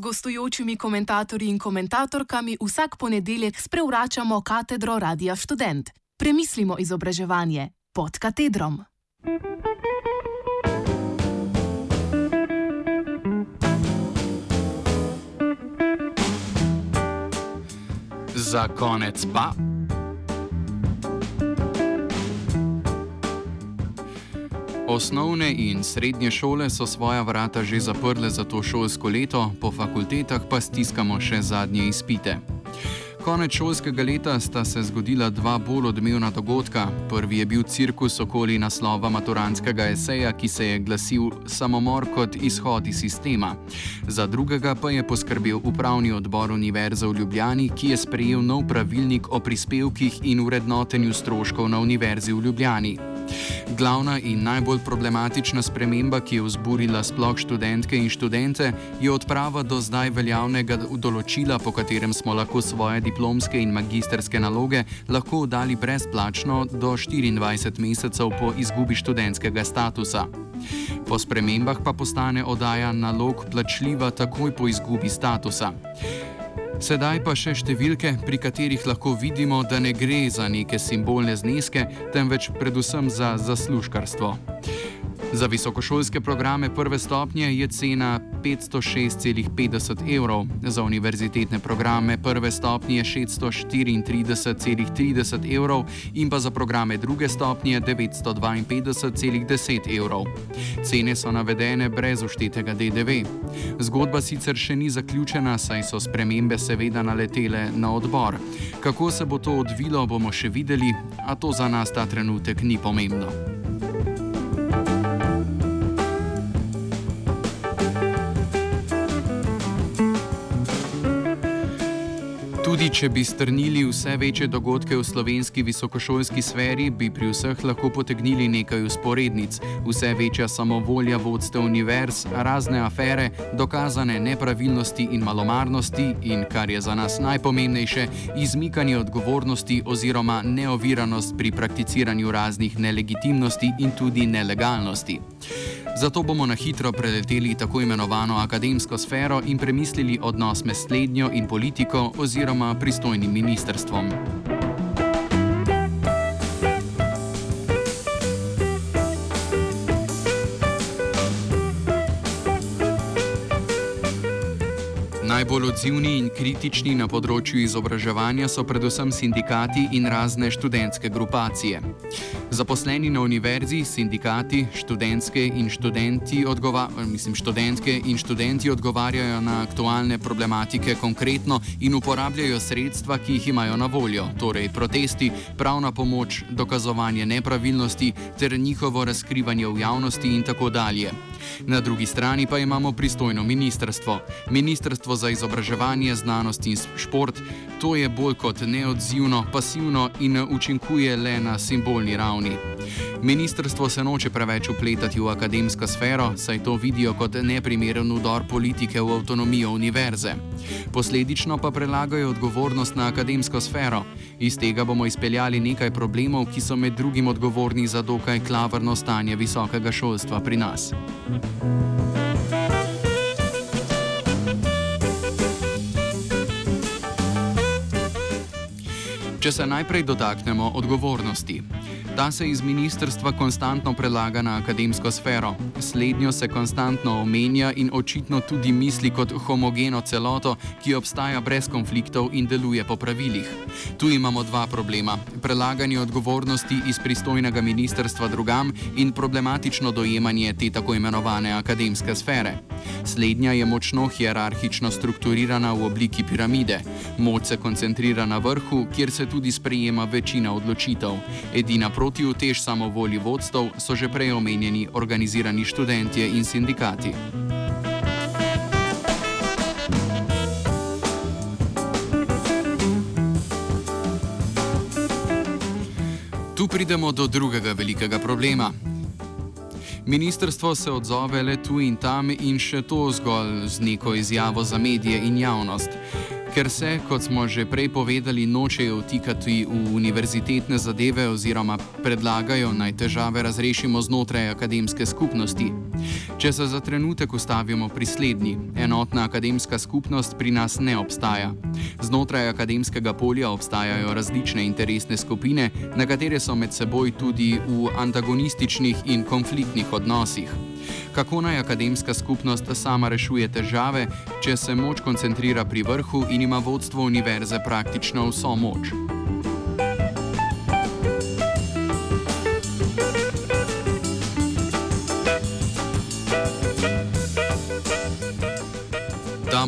gostujočimi komentatorji in komentatorkami vsak ponedeljek sprevračamo katedro Radia Student. Premislimo izobraževanje pod katedrom. Za konec pa. Osnovne in srednje šole so svoja vrata že zaprle za to šolsko leto, po fakultetah pa stiskamo še zadnje izpite. Konec šolskega leta sta se zgodila dva bolj odmevna dogodka. Prvi je bil cirkus okoli naslova maturantskega eseja, ki se je glasil Samomor kot izhod iz sistema. Za drugega pa je poskrbel upravni odbor Univerze v Ljubljani, ki je sprejel nov pravilnik o prispevkih in urednotenju stroškov na Univerzi v Ljubljani. Glavna in najbolj problematična sprememba, ki je vzburila sploh študentke in študente, je odprava do zdaj veljavnega določila, po katerem smo lahko svoje diplomske in magisterske naloge lahko oddali brezplačno do 24 mesecev po izgubi študentskega statusa. Po spremembah pa postane oddaja nalog plačljiva takoj po izgubi statusa. Sedaj pa še številke, pri katerih lahko vidimo, da ne gre za neke simbolne zneske, temveč predvsem za zaslužkarstvo. Za visokošolske programe prve stopnje je cena 506,50 evrov, za univerzitetne programe prve stopnje 634,30 evrov in pa za programe druge stopnje 952,10 evrov. Cene so navedene brez uštetega DDV. Zgodba sicer še ni zaključena, saj so spremembe seveda naletele na odbor. Kako se bo to odvilo, bomo še videli, a to za nas ta trenutek ni pomembno. Tudi če bi strnili vse večje dogodke v slovenski visokošolski sferi, bi pri vseh lahko potegnili nekaj usporednic. Vse večja samovolja vodstev univerz, razne afere, dokazane nepravilnosti in malomarnosti in, kar je za nas najpomembnejše, izmikanje odgovornosti oziroma neoviranost pri prakticiranju raznih nelegitimnosti in tudi nelegalnosti. Zato bomo na hitro preleteli tako imenovano akademsko sfero in premislili odnos med slednjo in politiko oziroma pristojnim ministrstvom. Najbolj odzivni in kritični na področju izobraževanja so predvsem sindikati in razne študentske grupacije. Zaposleni na univerzi, sindikati, študentske in, odgova mislim, študentke in študenti odgovarjajo na aktualne problematike konkretno in uporabljajo sredstva, ki jih imajo na voljo, torej protesti, pravna pomoč, dokazovanje nepravilnosti ter njihovo razkrivanje v javnosti in tako dalje. Na drugi strani pa imamo pristojno ministrstvo. Ministrstvo za izobraževanje, znanost in šport. To je bolj kot neodzivno, pasivno in učinkuje le na simbolni ravni. Ministrstvo se noče preveč upletati v akademsko sfero, saj to vidijo kot neprimeren udor politike v avtonomijo univerze. Posledično pa prelagajo odgovornost na akademsko sfero. Iz tega bomo izpeljali nekaj problemov, ki so med drugim odgovorni za dokaj klavrno stanje visokega šolstva pri nas. Če se najprej dotaknemo odgovornosti. Ta se iz ministrstva konstantno prelaga na akademsko sfero. Slednjo se konstantno omenja in očitno tudi misli kot homogeno celoto, ki obstaja brez konfliktov in deluje po pravilih. Tu imamo dva problema: prelaganje odgovornosti iz pristojnega ministrstva drugam in problematično dojemanje te tako imenovane akademske sfere. Slednja je močno hierarhično strukturirana v obliki piramide. Moč se koncentrira na vrhu, kjer se tudi sprejema večina odločitev. Edina proti utež samovolji vodstv so že prej omenjeni organizirani študentje in sindikati. Tu pridemo do drugega velikega problema. Ministrstvo se odzove le tu in tam in še to zgolj z neko izjavo za medije in javnost. Ker se, kot smo že prej povedali, nočejo vtikati v univerzitetne zadeve oziroma predlagajo naj težave razrešimo znotraj akademske skupnosti. Če se za trenutek ustavimo pri slednji, enotna akademska skupnost pri nas ne obstaja. Znotraj akademskega polja obstajajo različne interesne skupine, na katere so med seboj tudi v antagonističnih in konfliktnih odnosih kako naj akademska skupnost sama rešuje težave, če se moč koncentrira pri vrhu in ima vodstvo univerze praktično vso moč.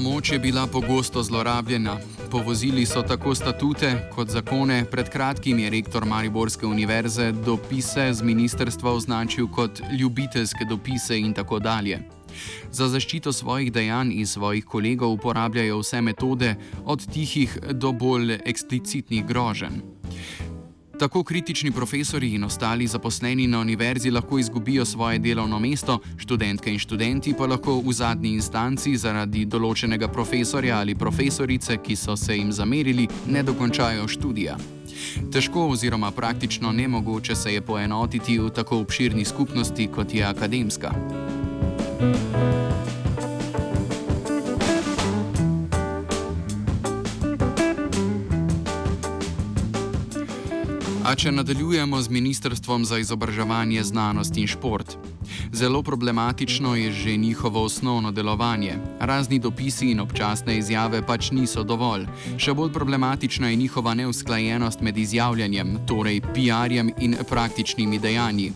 Moč je bila pogosto zlorabljena, povozili so tako statute kot zakone. Pred kratkim je rektor Mariborske univerze dopise z ministrstva označil kot ljubiteljske dopise in tako dalje. Za zaščito svojih dejanj in svojih kolegov uporabljajo vse metode, od tihih do bolj eksplicitnih groženj. Tako kritični profesori in ostali zaposleni na univerzi lahko izgubijo svoje delovno mesto, študentke in študenti pa lahko v zadnji instanci zaradi določenega profesorja ali profesorice, ki so se jim zamerili, ne dokončajo študija. Težko oziroma praktično nemogoče se je poenotiti v tako obširni skupnosti, kot je akademska. Thank you. A če nadaljujemo z Ministrstvom za izobraževanje, znanost in šport. Zelo problematično je že njihovo osnovno delovanje. Razni dopisi in občasne izjave pač niso dovolj. Še bolj problematična je njihova neusklajenost med izjavljanjem, torej PR-jem in praktičnimi dejanji.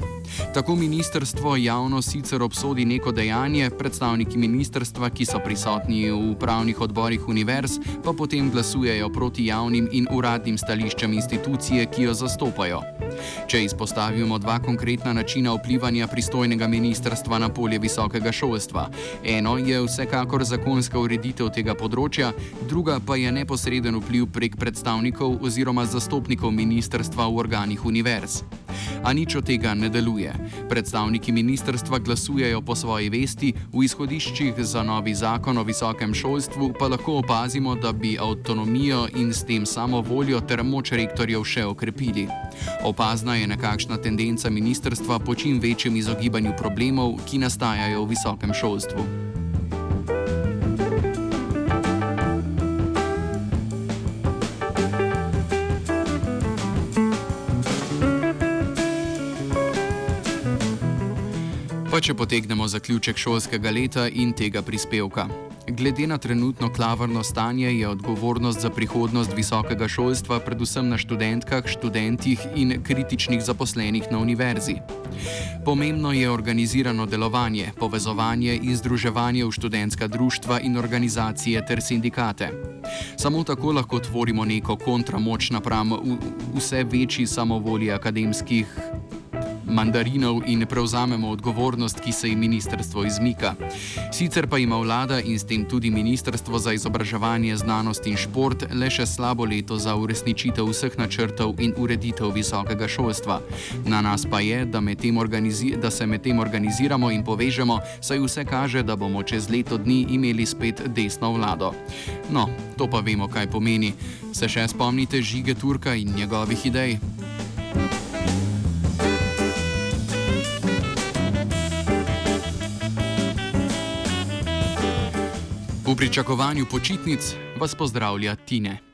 Tako ministrstvo javno sicer obsodi neko dejanje, predstavniki ministrstva, ki so prisotni v upravnih odborih univerz, pa potem glasujejo proti javnim in uradnim stališčem institucije, ki jo zastopajo. Če izpostavimo dva konkretna načina vplivanja pristojnega ministrstva na polje visokega šolstva. Eno je vsekakor zakonska ureditev tega področja, druga pa je neposreden vpliv prek predstavnikov oziroma zastopnikov ministrstva v organih univerz. A nič od tega ne deluje. Predstavniki ministrstva glasujejo po svoji vesti, v izhodiščih za novi zakon o visokem šolstvu pa lahko opazimo, da bi avtonomijo in s tem samo voljo ter moč rektorjev še okrepili. Opazna je nekakšna tendenca ministrstva po čim večjem izogibanju problemov, ki nastajajo v visokem šolstvu. Pa če potegnemo zaključek šolskega leta in tega prispevka. Glede na trenutno klavrno stanje je odgovornost za prihodnost visokega šolstva predvsem na študentkah, študentih in kritičnih zaposlenih na univerzi. Pomembno je organizirano delovanje, povezovanje in združevanje v študentska društva in organizacije ter sindikate. Samo tako lahko tvorimo neko kontramoč napram vse večji samovolji akademskih mandarinov in prevzamemo odgovornost, ki se jim ministrstvo izmika. Sicer pa ima vlada in s tem tudi ministrstvo za izobraževanje, znanost in šport le še slabo leto za uresničitev vseh načrtov in ureditev visokega šolstva. Na nas pa je, da, med da se med tem organiziramo in povežemo, saj vse kaže, da bomo čez leto dni imeli spet desno vlado. No, to pa vemo, kaj pomeni. Se še spomnite žige Turka in njegovih idej? V pričakovanju počitnic vas pozdravlja Tine.